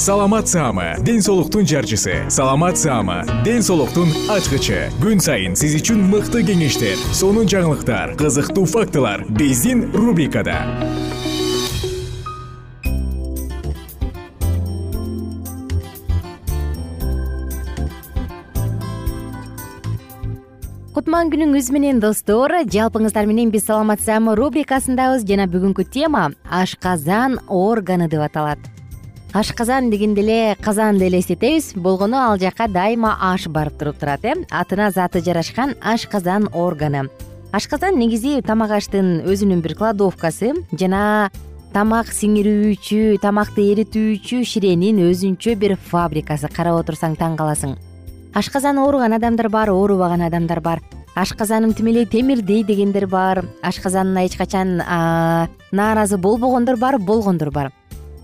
саламат саама ден соолуктун жарчысы. Саламат саама ден соолуктун ачкычы. Күн сайын сиз үчүн мыкты кеңештер сонун жаңылыктар кызыктуу фактылар биздин рубрикада. Кутман күнүңүз менен достор жалпыңыздар менен биз саламат саама рубрикасындабыз. Жана бүгүнкү тема ашказан органы деп аталат ашказан дегенде эле казанды элестетебиз болгону ал жака дайыма аш барып туруп турат э. Атына заты жарашкан ашказан органы. Ашказан негизи тамак аштын өзүнүн бир кладовкасы жана тамак сиңирүүчү тамакты эритүүчү ширенин өзүнчө бир фабрикасы. Карап отурсаң таң каласың. Ашказаны ооруган адамдар бар оорубаган адамдар бар. Ашказаным тим эле темирдей дегендер бар. Ашказанына эч качан нааразы болбогондор бар болгондор бар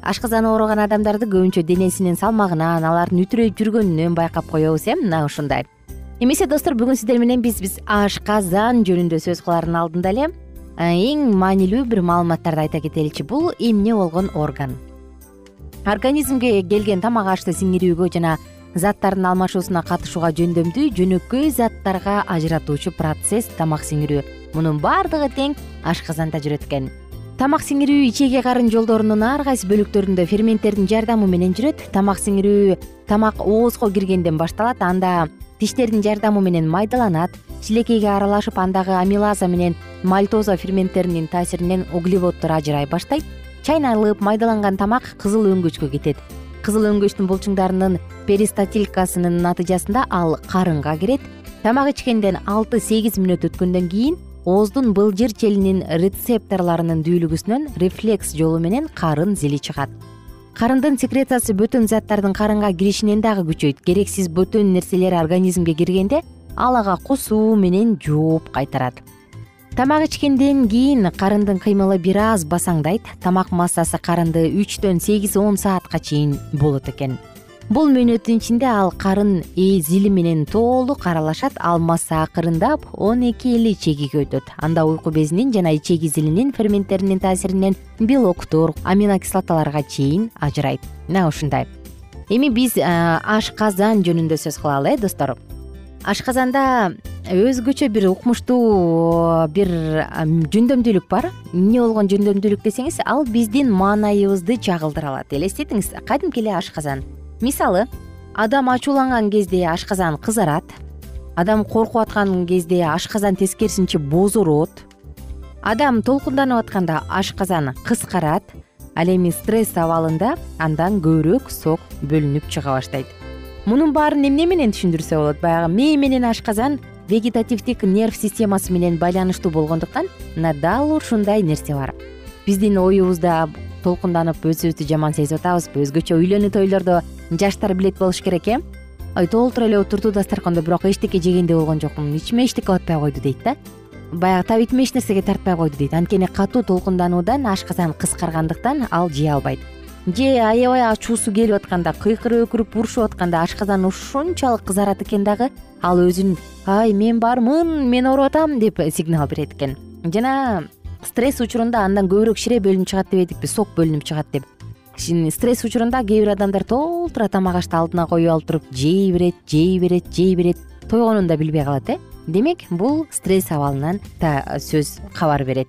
ашказаны ооруган адамдарды көбүнчө денесинин салмагынан алардын үтүрөйүп жүргөнүнөн байкап коебуз э мына ушундай. Эмесе достор бүгүн сиздер менен биз биз ашказан жөнүндө сөз кылаардын алдында эле эң маанилүү бир маалыматтарды айта кетеличи бул эмне болгон орган. Организмге келген тамак ашты сиңирүүгө жана заттардын алмашуусуна катышууга жөндөмдүү жөнөкөй заттарга ажыратуучу процесс тамак сиңирүү. Мунун баардыгы тең ашказанда жүрөт экен тамак сиңирүү ичеги карын жолдорунун ар кайсы бөлүктөрүндө ферменттердин жардамы менен жүрөт тамак сиңирүү тамак оозго киргенден башталат анда тиштердин жардамы менен майдаланат шилекейге аралашып андагы амилаза менен мальтоза ферменттеринин таасиринен углеводдор ажырай баштайт. Чайналып майдаланган тамак кызыл өңгөчкө кетет. Кызыл өңгөчтүн булчуңдарынын перистатилкасынын натыйжасында ал карынга кирет. Тамак ичкенден алты сегиз мүнөт өткөндөн кийин ооздун былжыр челинин рецепторлорунун дүүлүгүсүнөн рефлекс жолу менен карын зили чыгат. Карындын секрециясы бөтөн заттардын карынга киришинен дагы күчөйт. Керексиз бөтөн нерселер организмге киргенде ал ага кусуу менен жооп кайтарат. Тамак ичкенден кийин карындын кыймылы бир аз басаңдайт тамак массасы карынды үчтөн сегиз он саатка чейин болот экен бул мөөнөттүн ичинде ал карын зили менен толук аралашат ал масса акырындап он эки эле ичегиге өтөт анда уйку безинин жана ичеги зилинин ферменттеринин таасиринен белоктор аминокислоталарга чейин ажырайт. Мына ушундай. Эми биз ашказан жөнүндө сөз кылалы э достор? Ашказанда өзгөчө бир укмуштуу бир жөндөмдүүлүк бар. Эмне болгон жөндөмдүүлүк десеңиз ал биздин маанайыбызды чагылдыра алат. Элестетиңиз кадимки эле ашказан мисалы адам ачууланган кезде ашказан кызарат адам коркуп аткан кезде ашказан тескерисинче бозорот адам толкунданып атканда ашказан кыскарат ал эми стресс абалында андан көбүрөөк сок бөлүнүп чыга баштайт. Мунун баарын эмне менен түшүндүрсө болот? Баягы мээ менен ашказан вегетативдик нерв системасы менен байланыштуу болгондуктан мына дал ушундай нерсе бар. Биздин оюбузда толкунданып өзүбүздү жаман сезип атабызбы өзгөчө үйлөнүү тойлордо жаштар билет болуш керек э? Ой толтура эле отурду дасторкондо бирок эчтеке жегендей болгон жокмун. Ичиме эчтеке батпай койду дейт да. Баягы табитиме эч нерсеге тартпай койду дейт. Анткени катуу толкундануудан ашказан кыскаргандыктан ал жей албайт. Же аябай ачуусу келип атканда кыйкырып өкүрүп урушуп атканда ашказан ушунчалык кызарат экен дагы ал өзүн ай мен бармын мен ооруп атам деп сигнал берет экен. Жана стресс учурунда андан көбүрөөк шире бөлүнүп чыгат дебедикпи сок бөлүнүп чыгат деп стресс учурунда кээ бир адамдар толтура тамак ашты алдына коюп алып туруп жей берет жей берет жей берет тойгонун да билбей калат э? Демек бул стресс абалынан да сөз кабар берет.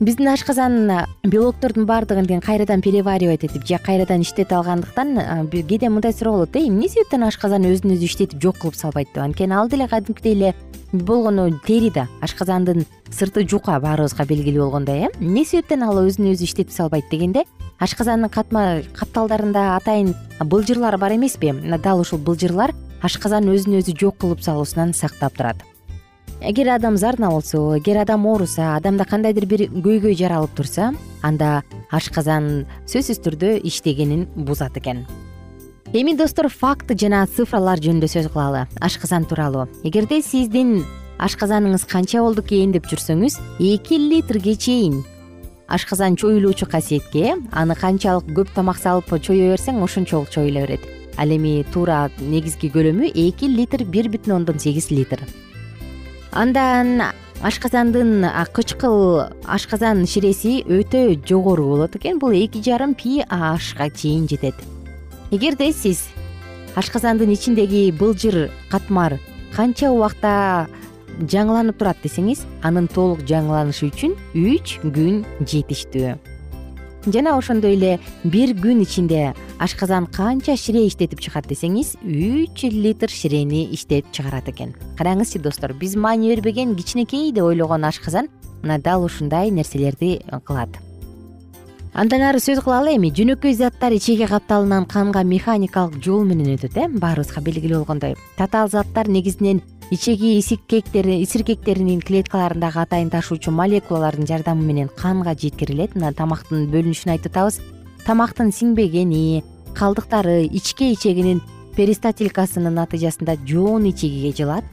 Биздин ашказан белоктордун баардыгын кайрадан переваривать этип же кайрадан иштете алгандыктан кээде мындай суроо болот э? Эмне себептен ашказан өзүн өзү иштетип жок кылып салбайт деп? Анткени ал деле кадимкидей эле болгону тери да. Ашказандын сырты жука баарыбызга белгилүү болгондой э? Эмне себептен ал өзүн өзү иштетип салбайт дегенде ашказандын катма капталдарында атайын былжырлар бар эмеспи? Дал ушул былжырлар ашказан өзүн өзү жок кылып салуусунан сактап турат. Эгер адам зарна болсо эгер адам ооруса адамда кандайдыр бир көйгөй жаралып турса анда ашказан сөзсүз түрдө иштегенин бузат экен. Эми достор факт жана цифралар жөнүндө сөз кылалы. Ашказан тууралуу. Эгерде сиздин ашказаныңыз канча болду экен деп жүрсөңүз эки литрге чейин ашказан чоюлуучу касиетке. Аны канчалык көп тамак салып чое берсең ошончолук чоюла берет. Ал эми туура негизги көлөмү эки литр бир бүтүн ондон сегиз литр. Андан ашказандын кычкыл ашказан ширеси өтө жогору болот экен. Бул эки жарым пи ашка чейин жетет. Эгерде сиз ашказандын ичиндеги былжыр катмар канча убакта жаңыланып турат десеңиз анын толук жаңыланышы үчүн үч күн жетиштүү. Жана ошондой эле бир күн ичинде ашказан канча шире иштетип чыгат десеңиз үч литр ширени иштетип чыгарат экен. Караңызчы достор биз маани бербеген кичинекей деп ойлогон ашказан мына дал ушундай нерселерди кылат. Андан ары сөз кылалы эми жөнөкөй заттар ичеги капталынан канга механикалык жол менен өтөт э баарыбызга белгилүү болгондой. Татаал заттар негизинен ичеги исиркектери исиркектеринин клеткаларындагы атайын ташуучу молекулалардын жардамы менен канга жеткирилет. Мына тамактын бөлүнүшүн айтып атабыз тамактын сиңбегени калдыктары ичке ичегинин перистатилкасынын натыйжасында жоон ичегиге жылат.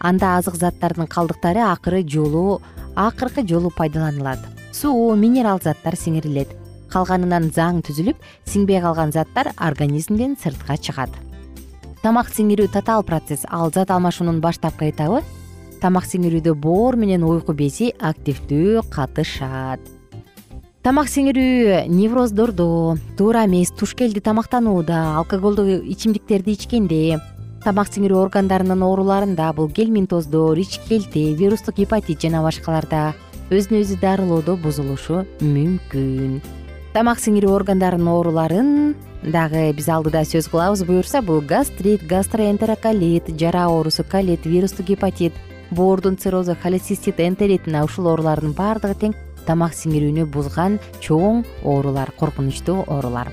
Анда азык заттардын калдыктары акыры жолу акыркы жолу пайдаланылат. Суу минерал заттар сиңирилет. Калганынан заң түзүлүп сиңбей калган заттар организмден сыртка чыгат тамак сиңирүү татаал процесс. Ал зат алмашуунун баштапкы этабы тамак сиңирүүдө боор менен уйку бези активдүү катышат. Тамак сиңирүү невроздордо туура эмес туш келди тамактанууда алкоголдук ичимдиктерди ичкенде тамак сиңирүү органдарынын ооруларында бул гельминтоздор ичкелти вирустук гепатит жана башкаларда өзүн өзү дарылоодо бузулушу мүмкүн тамак сиңирүү органдарынын ооруларын дагы биз алдыда сөз кылабыз. Буюрса бул гастрит гастроэнтероколит жара оорусу колит вирустук гепатит боордун циррозу холецистит энтерит мына ушул оорулардын баардыгы тең тамак сиңирүүнү бузган чоң оорулар коркунучтуу оорулар.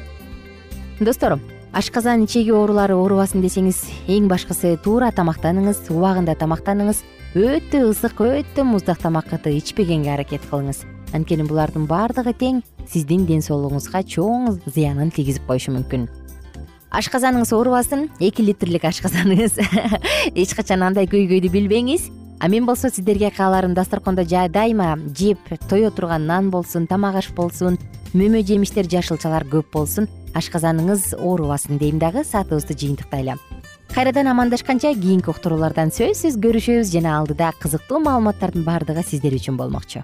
Достор ашказан ичеги оорулары оорубасын десеңиз эң башкысы туура тамактаныңыз убагында тамактаныңыз өтө ысык өтө муздак тамакты ичпегенге аракет кылыңыз. Анткени булардын баардыгы тең сиздин ден соолугуңузга чоң зыянын тийгизип коюшу мүмкүн. Ашказаныңыз оорубасын эки литрлик ашказаныңыз эч качан андай көйгөйдү билбеңиз. А мен болсо сиздерге кааларым дасторкондо дайыма жеп тое турган нан болсун тамак аш болсун мөмө жемиштер жашылчалар көп болсун ашказаныңыз оорубасын дейм дагы саатыбызды жыйынтыктайлы кайрадан амандашканча кийинки уктуруулардан сөзсүз көрүшөбүз жана алдыда кызыктуу маалыматтардын баардыгы сиздер үчүн болмокчу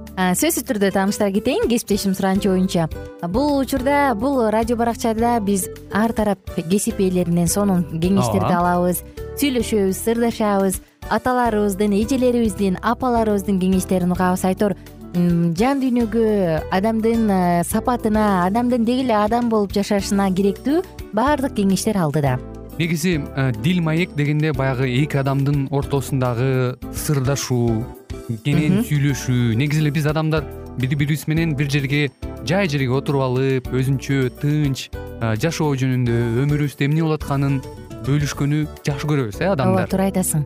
сөзсүз түрдө тааныштыра кетейин. Кесиптешим суранычы боюнча бул учурда бул радио баракчада биз ар тарап кесип ээлеринен сонун кеңештерди алабыз сүйлөшөбүз сырдашабыз. Аталарыбыздын эжелерибиздин апаларыбыздын кеңештерин угабыз. Айтор жан дүйнөгө адамдын э, сапатына адамдын деги эле адам болуп жашашына керектүү баардык кеңештер алдыда. Негизи э, дил маек дегенде баягы эки адамдын ортосундагы сырдашуу кенен сүйлөшүү. Негизи эле биз адамдар бири бирибиз менен бир жерге жай жерге отуруп алып өзүнчө тынч жашоо жөнүндө өмүрүбүздө эмне болуп атканын бөлүшкөнү жакшы көрөбүз э адамдар. Ооба туура айтасың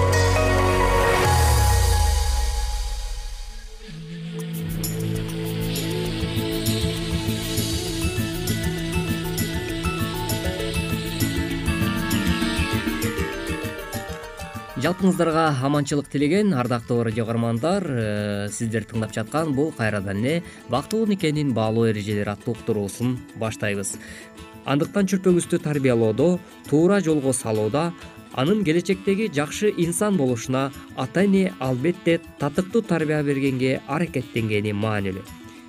жалпыңыздарга аманчылык тилеген ардактуу радио каармандар э, сиздер тыңдап жаткан бул кайрадан эле бактылуу никенин баалоо эрежелери аттуу уктуруусун баштайбыз. Андыктан чүрпөңүздү тарбиялоодо туура жолго салууда анын келечектеги жакшы инсан болушуна ата эне албетте татыктуу тарбия бергенге аракеттенгени маанилүү.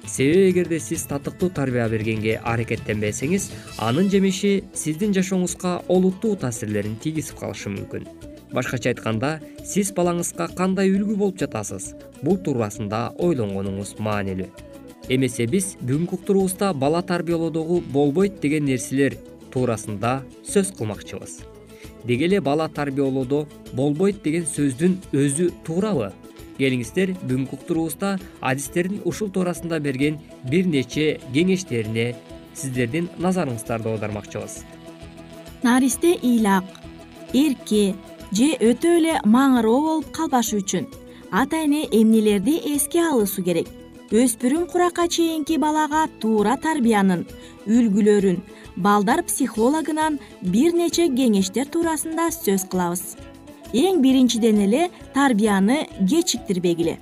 Себеби эгерде сиз татыктуу тарбия бергенге аракеттенбесеңиз анын жемиши сиздин жашооңузга олуттуу таасирлерин тийгизип калышы мүмкүн башкача айтканда сиз балаңызга кандай үлгү болуп жатасыз? Бул туурасында ойлонгонуңуз маанилүү. Эмесе биз бүгүнкү уктуруубузда бала тарбиялоодогу болбойт деген нерселер туурасында сөз кылмакчыбыз. Деги эле бала тарбиялоодо болбойт деген сөздүн өзү туурабы? Келиңиздер бүгүнкү уктуруубузда адистердин ушул туурасында берген бир нече кеңештерине сиздердин назарыңыздарды аудармакчыбыз наристе ыйлак эрке же өтө эле маңыроо болуп калбашы үчүн. Ата эне эмнелерди эске алышы керек. Өспүрүм куракка чейинки балага туура тарбиянын үлгүлөрүн балдар психологунан бир нече кеңештер туурасында сөз кылабыз. Эң биринчиден эле тарбияны кечиктирбегиле.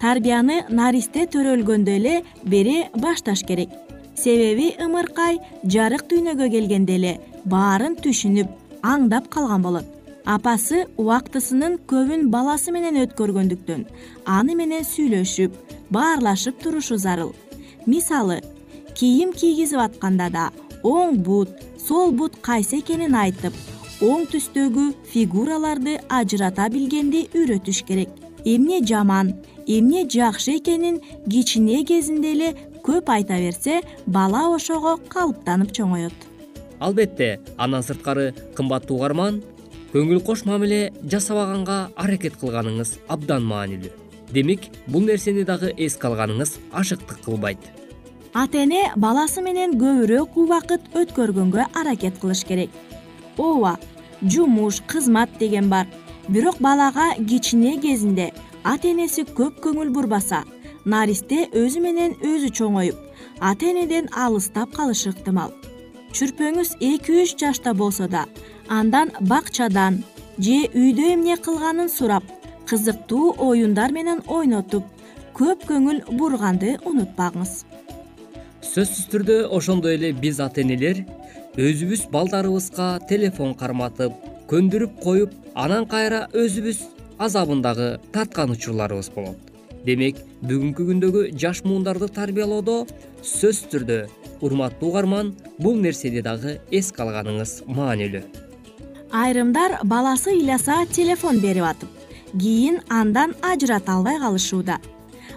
Тарбияны наристе төрөлгөндө эле бере башташ керек. Себеби ымыркай жарык дүйнөгө келгенде эле баарын түшүнүп аңдап калган болот апасы убактысынын көбүн баласы менен өткөргөндүктөн аны менен сүйлөшүп баарлашып турушу зарыл. Мисалы кийим кийгизип атканда да оң бут сол бут кайсы экенин айтып оң түстөгү фигураларды ажырата билгенди үйрөтүш керек. Эмне жаман эмне жакшы экенин кичине кезинде эле көп айта берсе бала ошого калыптанып чоңоет. Албетте андан сырткары кымбаттуу угарман көңүл кош мамиле жасабаганга аракет кылганыңыз абдан маанилүү. Демек бул нерсени дагы эске алганыңыз ашыктык кылбайт. Ата эне баласы менен көбүрөөк убакыт өткөргөнгө аракет кылыш керек. Ооба жумуш кызмат деген бар. Бирок балага кичине кезинде ата энеси көп көңүл бурбаса наристе өзү менен өзү чоңоюп ата энеден алыстап калышы ыктымал. Чүрпөңүз эки үч жашта болсо да андан бакчадан же үйдө эмне кылганын сурап кызыктуу оюндар менен ойнотуп көп көңүл бурганды унутпаңыз сөзсүз түрдө ошондой эле биз ата энелер өзүбүз балдарыбызга телефон карматып көндүрүп коюп анан кайра өзүбүз азабын дагы тарткан учурларыбыз болот. Демек бүгүнкү күндөгү жаш муундарды тарбиялоодо сөзсүз түрдө урматтуу угарман бул нерсени дагы эске алганыңыз маанилүү айрымдар баласы ыйласа телефон берип атып кийин андан ажырата албай калышууда.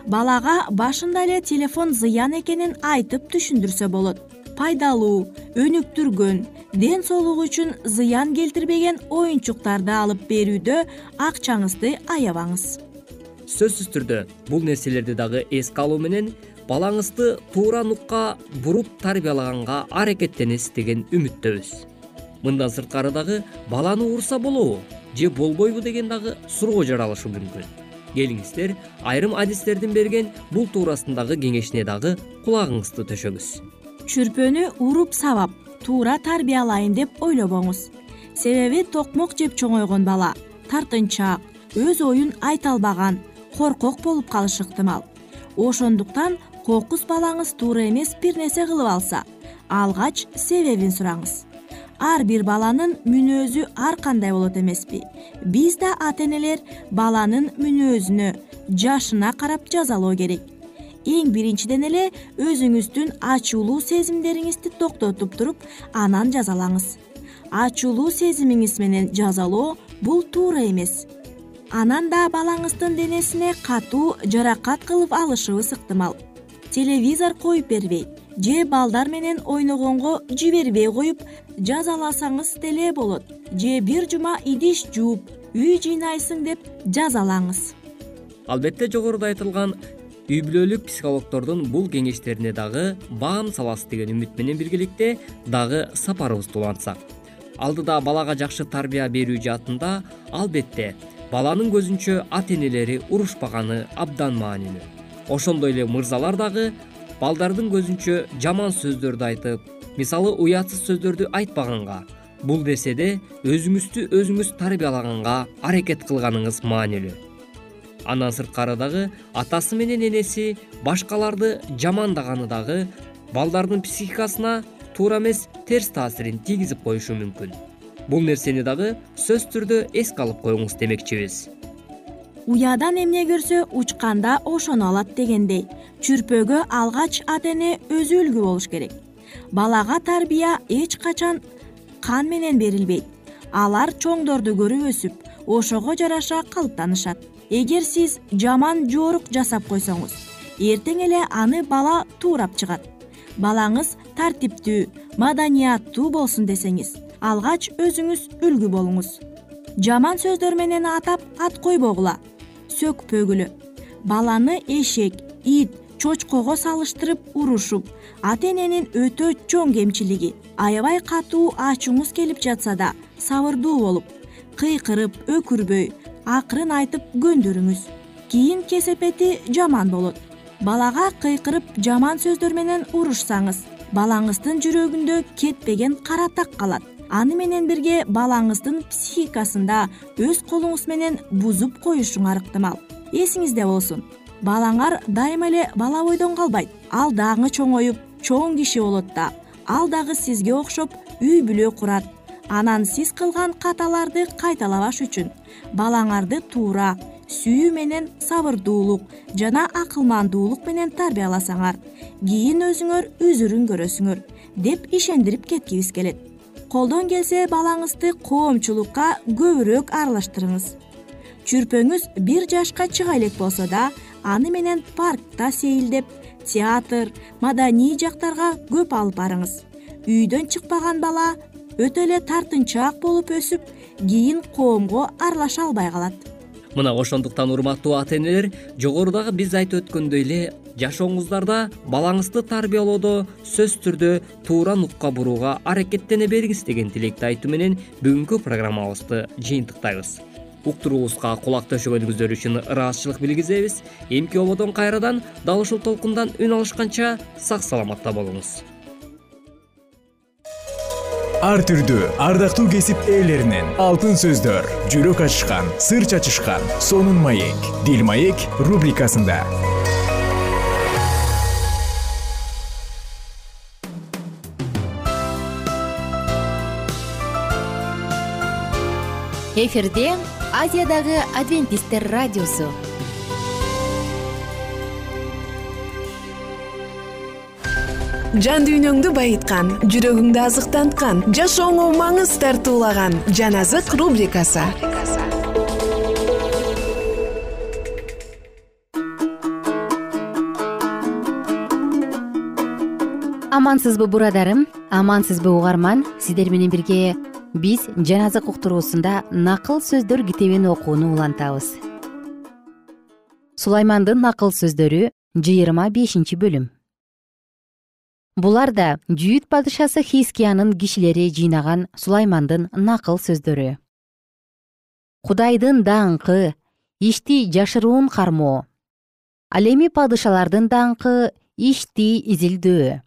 Балага башында эле телефон зыян экенин айтып түшүндүрсө болот. Пайдалуу өнүктүргөн ден соолук үчүн зыян келтирбеген оюнчуктарды алып берүүдө акчаңызды аябаңыз. Сөзсүз түрдө бул нерселерди дагы эске алуу менен балаңызды туура нукка буруп тарбиялаганга аракеттенесиз деген үмүттөбүз мындан сырткары дагы баланы урса болобу же болбойбу деген дагы суроо жаралышы мүмкүн. Келиңиздер айрым адистердин берген бул туурасындагы кеңешине дагы кулагыңызды төшөңүз. Чүрпөнү уруп сабап туура тарбиялайын деп ойлобоңуз. Себеби токмок жеп чоңойгон бала тартынчаак өз оюн айта албаган коркок болуп калышы ыктымал. Ошондуктан кокус балаңыз туура эмес бир нерсе кылып алса алгач себебин сураңыз ар бир баланын мүнөзү ар кандай болот эмеспи. Биз да ата энелер баланын мүнөзүнө жашына карап жазалоо керек. Эң биринчиден эле өзүңүздүн ачуулуу сезимдериңизди токтотуп туруп анан жазалаңыз. Ачуулуу сезимиңиз менен жазалоо бул туура эмес. Анан да балаңыздын денесине катуу жаракат кылып алышыбыз ыктымал. Телевизор коюп бербей же балдар менен ойногонго жибербей коюп жазаласаңыз деле болот же бир жума идиш жууп үй жыйнайсың деп жазалаңыз. Албетте жогоруда айтылган үй бүлөлүк психологдордун бул кеңештерине дагы баам саласыз деген үмүт менен биргеликте дагы сапарыбызды улантсак алдыда балага жакшы тарбия берүү жаатында албетте баланын көзүнчө ата энелери урушпаганы абдан маанилүү. Ошондой эле мырзалар дагы балдардын көзүнчө жаман сөздөрдү айтып мисалы уятсыз сөздөрдү айтпаганга бул нерседе өзүңүздү өзүңүз тарбиялаганга аракет кылганыңыз маанилүү. Андан сырткары дагы атасы менен энеси башкаларды жамандаганы дагы балдардын психикасына туура эмес терс таасирин тийгизип коюшу мүмкүн. Бул нерсени дагы сөзсүз түрдө эске алып коюңуз демекчибиз уядан эмне көрсө учканда ошону алат дегендей. Чүрпөгө алгач ата эне өзү үлгү болуш керек. Балага тарбия эч качан кан менен берилбейт. Алар чоңдорду көрүп өсүп ошого жараша калыптанышат. Эгер сиз жаман жоорук жасап койсоңуз эртең эле аны бала туурап чыгат. Балаңыз тартиптүү маданияттуу болсун десеңиз алгач өзүңүз үлгү болуңуз. Жаман сөздөр менен атап ат койбогула сөкпөгүлө баланы эшек ит чочкого салыштырып урушуп ата эненин өтө чоң кемчилиги аябай катуу ачууңуз келип жатса да сабырдуу болуп кыйкырып өкүрбөй акырын айтып көндүрүңүз. Кийин кесепети жаман болот. Балага кыйкырып жаман сөздөр менен урушсаңыз балаңыздын жүрөгүндө кетпеген кара так калат аны менен бирге балаңыздын психикасында өз колуңуз менен бузуп коюшуңар ыктымал эсиңизде болсун. Балаңар дайыма эле бала бойдон калбайт. Ал дагы чоңоюп чоң киши болот да. Ал дагы сизге окшоп үй бүлө курат. Анан сиз кылган каталарды кайталабаш үчүн. Балаңарды туура сүйүү менен сабырдуулук жана акылмандуулук менен тарбияласаңар кийин өзүңөр үзүрүн көрөсүңөр деп ишендирип кеткибиз келет колдон келсе балаңызды коомчулукка көбүрөөк аралаштырыңыз. Чүрпөңүз бир жашка чыга элек болсо да аны менен паркта сейилдеп театр маданий жактарга көп алып барыңыз. Үйдөн чыкпаган бала өтө эле тартынчаак болуп өсүп кийин коомго аралаша албай калат. Мына ошондуктан урматтуу ата энелер жогорудагы биз айтып өткөндөй эле жашооңуздарда балаңызды тарбиялоодо сөзсүз түрдө туура нукка бурууга аракеттене бериңиз деген тилекти айтуу менен бүгүнкү программабызды жыйынтыктайбыз. Уктуруубузга кулак төшөгөнүңүздөр үчүн ыраазычылык билгизебиз. Эмки ободон кайрадан дал ушул толкундан үн алышканча сак саламатта болуңуз. Ар түрдүү ардактуу кесип ээлеринен алтын сөздөр жүрөк ачышкан сыр чачышкан сонун маек дил маек рубрикасында эфирде азиядагы адвентисттер радиосу. Жан дүйнөңдү байыткан жүрөгүңдү азыктанткан жашооңо маңыз тартуулаган жан азык рубрикасы. Амансызбы бурадарым амансызбы угарман сиздер менен бирге биз жаназык уктуруусунда накыл сөздөр китебин окууну улантабыз. Сулаймандын накыл сөздөрү жыйырма бешинчи бөлүм. Булар да жүйүт падышасы хискиянын кишилери жыйнаган сулаймандын накыл сөздөрү. Кудайдын даңкы ишти жашыруун кармоо. Ал эми падышалардын даңкы ишти изилдөө.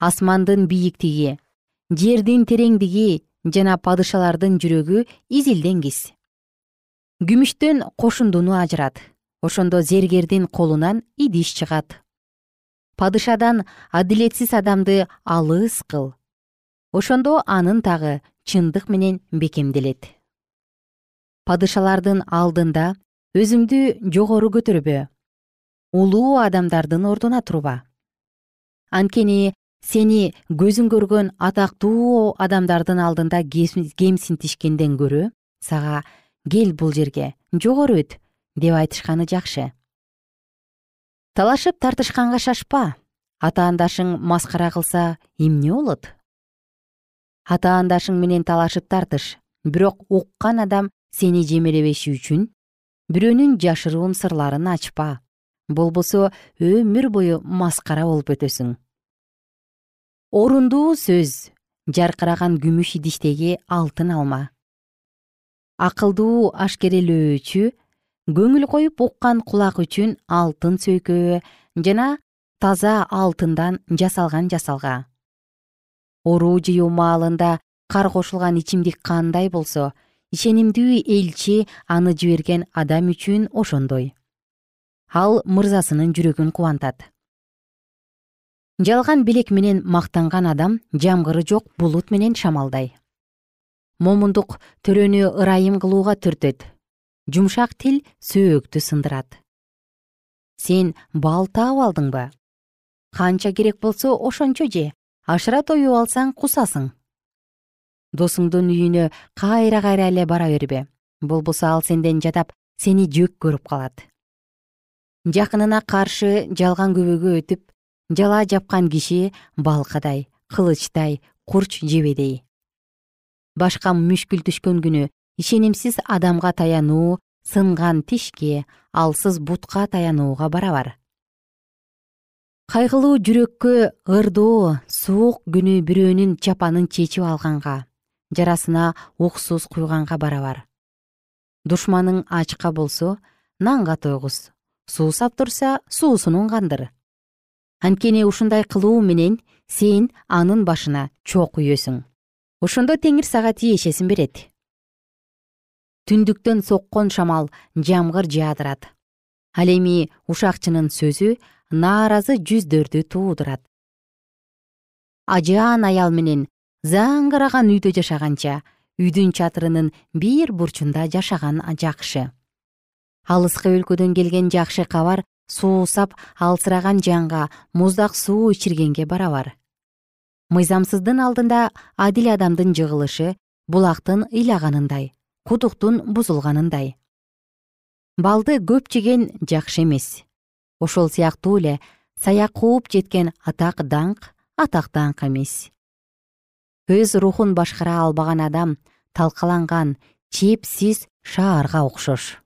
Асмандын бийиктиги жердин тереңдиги жана падышалардын жүрөгү изилденгис күмүштөн кошундуну ажырат. Ошондо зергердин колунан идиш чыгат. Падышадан адилетсиз адамды алыс кыл. Ошондо анын тагы чындык менен бекемделет. Падышалардын алдында өзүңдү жогору көтөрбө. Улуу адамдардын ордуна турба. Анткени сени көзүң көргөн атактуу адамдардын алдында кемсинтишкенден көрө сага кел бул жерге жогору өт деп айтышканы жакшы. Талашып тартышканга шашпа. Атаандашың маскара кылса эмне болот? Атаандашың менен талашып тартыш. Бирок уккан адам сени жемелебеши үчүн бирөөнүн жашыруун сырларын ачпа. Болбосо өмүр бою маскара болуп өтөсүң орундуу сөз. Жаркыраган күмүш идиштеги алтын алма. Акылдуу ашкерелөөчү көңүл коюп уккан кулак үчүн алтын сөйкө жана таза алтындан жасалган жасалга. Оруу жыюу маалында кар кошулган ичимдик кандай болсо ишенимдүү элчи аны жиберген адам үчүн ошондой. Ал мырзасынын жүрөгүн кубантат жалган белек менен мактанган адам жамгыры жок булут менен шамалдай. Момундук төрөнү ырайым кылууга түртөт. Жумшак тил сөөктү сындырат. Сен бал таап алдыңбы канча керек болсо ошончо же. Ашыра тоюп алсаң кусасың. Досуңдун үйүнө кайра кайра эле бара бербе. Болбосо ал сенден жадап сени жөк көрүп калат. Жакынына каршы жалган күбөгө өтүп жала жапкан киши балкадай кылычтай курч жебедей. Башка мүшкүл түшкөн күнү ишенимсиз адамга таянуу сынган тишке алсыз бутка таянууга барабар. Кайгылуу жүрөккө ырдоо суук күнү бирөөнүн чапанын чечип алганга жарасына уксус куйганга барабар. Душманың ачка болсо нанга тойгуз суусап турса суусунун кандыр анткени ушундай кылуу менен сен анын башына чок үйөсүң. Ошондо теңир сага тиешесин берет. Түндүктөн соккон шамал жамгыр жаадырат. Ал эми ушакчынын сөзү нааразы жүздөрдү туудурат ажаан аял менен заңгыраган үйдө жашаганча үйдүн чатырынын бир бурчунда жашаган жакшы. Алыскы өлкөдөн келген жакшы кабар суусап алсыраган жанга муздак суу ичиргенге барабар. Мыйзамсыздын алдында адил адамдын жыгылышы булактын ыйлаганындай кудуктун бузулганындай. Балды көп жеген жакшы эмес. Ошол сыяктуу эле саяк кууп жеткен атак даңк атак даңк эмес. Өз рухун башкара албаган адам талкаланган чепсиз шаарга окшош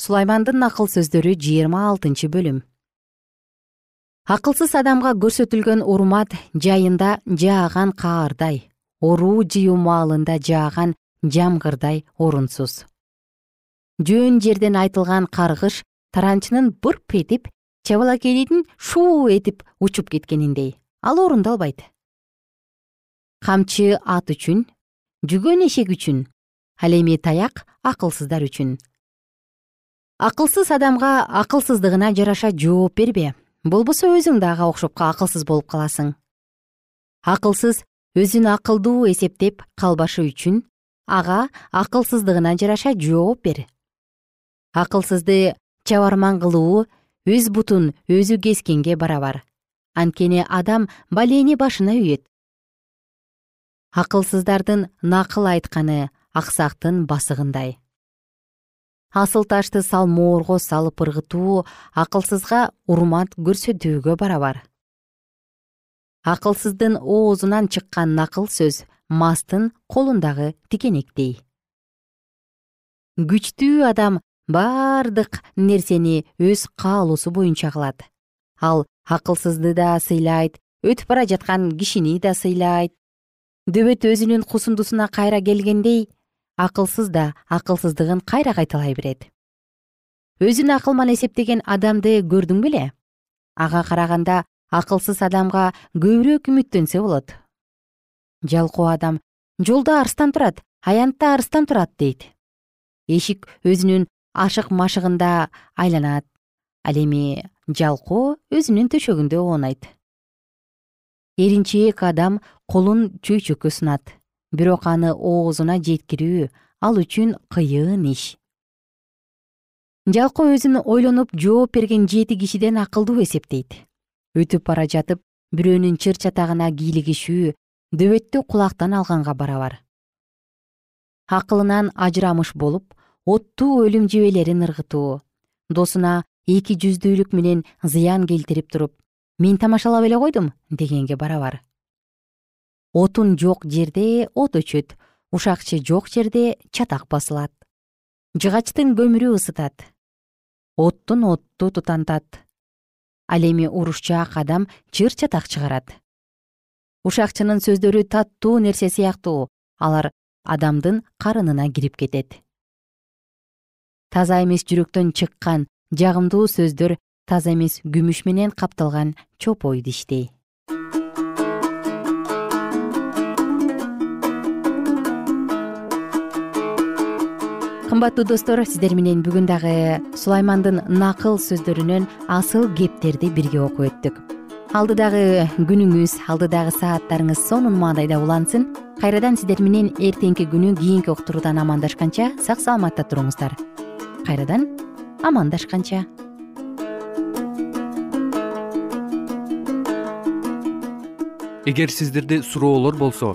сулаймандын накыл сөздөрү жыйырма алтынчы бөлүм. Акылсыз адамга көрсөтүлгөн урмат жайында жааган каардай оруу жыюу маалында жааган жамгырдай орунсуз. Жөн жерден айтылган каргыш таранчынын бырп этип чабалакейдин шуу этип учуп кеткениндей ал орундалбайт. Камчы ат үчүн жүгөн эшек үчүн ал эми таяк акылсыздар үчүн акылсыз адамга акылсыздыгына жараша жооп бербе. Болбосо өзүң да ага окшоп акылсыз болуп каласың. Акылсыз өзүн акылдуу эсептеп калбашы үчүн ага акылсыздыгына жараша жооп бер. Акылсызды чабарман кылуу өз бутун өзү кескенге барабар. Анткени адам балени башына үйөт. Акылсыздардын накыл айтканы аксактын басыгындай асыл ташты салмоорго салып ыргытуу акылсызга урмат көрсөтүүгө барабар акылсыздын оозунан чыккан накыл сөз мастын колундагы тикенектей күчтүү адам бардык нерсени өз каалоосу боюнча кылат. Ал акылсызды да сыйлайт өтүп бара жаткан кишини да сыйлайт. Дөбөт өзүнүн кусундусуна кайра келгендей акылсыз да акылсыздыгын кайра кайталай берет. Өзүн акылман эсептеген адамды көрдүң беле ага караганда акылсыз адамга көбүрөөк үмүттөнсө болот. Жалкоо адам жолдо арстан турат аянтта арстан турат дейт. Эшик өзүнүн ашык машыгында айланат ал эми жалкоо өзүнүн төшөгүндө оонайт. Эринчээк адам колун чөйчөккө сунат бирок аны оозуна жеткирүү ал үчүн кыйын иш. Жалкоо өзүн ойлонуп жооп берген жети кишиден акылдуу эсептейт. Өтүп бара жатып бирөөнүн чыр чатагына кийлигишүү дөбөттү кулактан алганга барабар. Акылынан ажырамыш болуп оттуу өлүм жебелерин ыргытуу досуна эки жүздүүлүк менен зыян келтирип туруп мен тамашалап эле койдум дегенге барабар отун жок жерде от өчөт ушакчы жок жерде чатак басылат. Жыгачтын көмүрү ысытат. Оттун отту тутантат. Ал эми урушчаак адам чыр чатак чыгарат. Ушакчынын сөздөрү таттуу нерсе сыяктуу. Алар адамдын карынына кирип кетет. Таза эмес жүрөктөн чыккан жагымдуу сөздөр таза эмес күмүш менен капталган чопой диштей кымбаттуу достор сиздер менен бүгүн дагы сулаймандын накыл сөздөрүнөн асыл кептерди бирге окуп өттүк. Алдыдагы күнүңүз алдыдагы сааттарыңыз сонун маанайда улансын. Кайрадан сиздер менен эртеңки күнү кийинки уктуруудан амандашканча сак саламатта туруңуздар. Кайрадан амандашканча. Эгер сиздерде суроолор болсо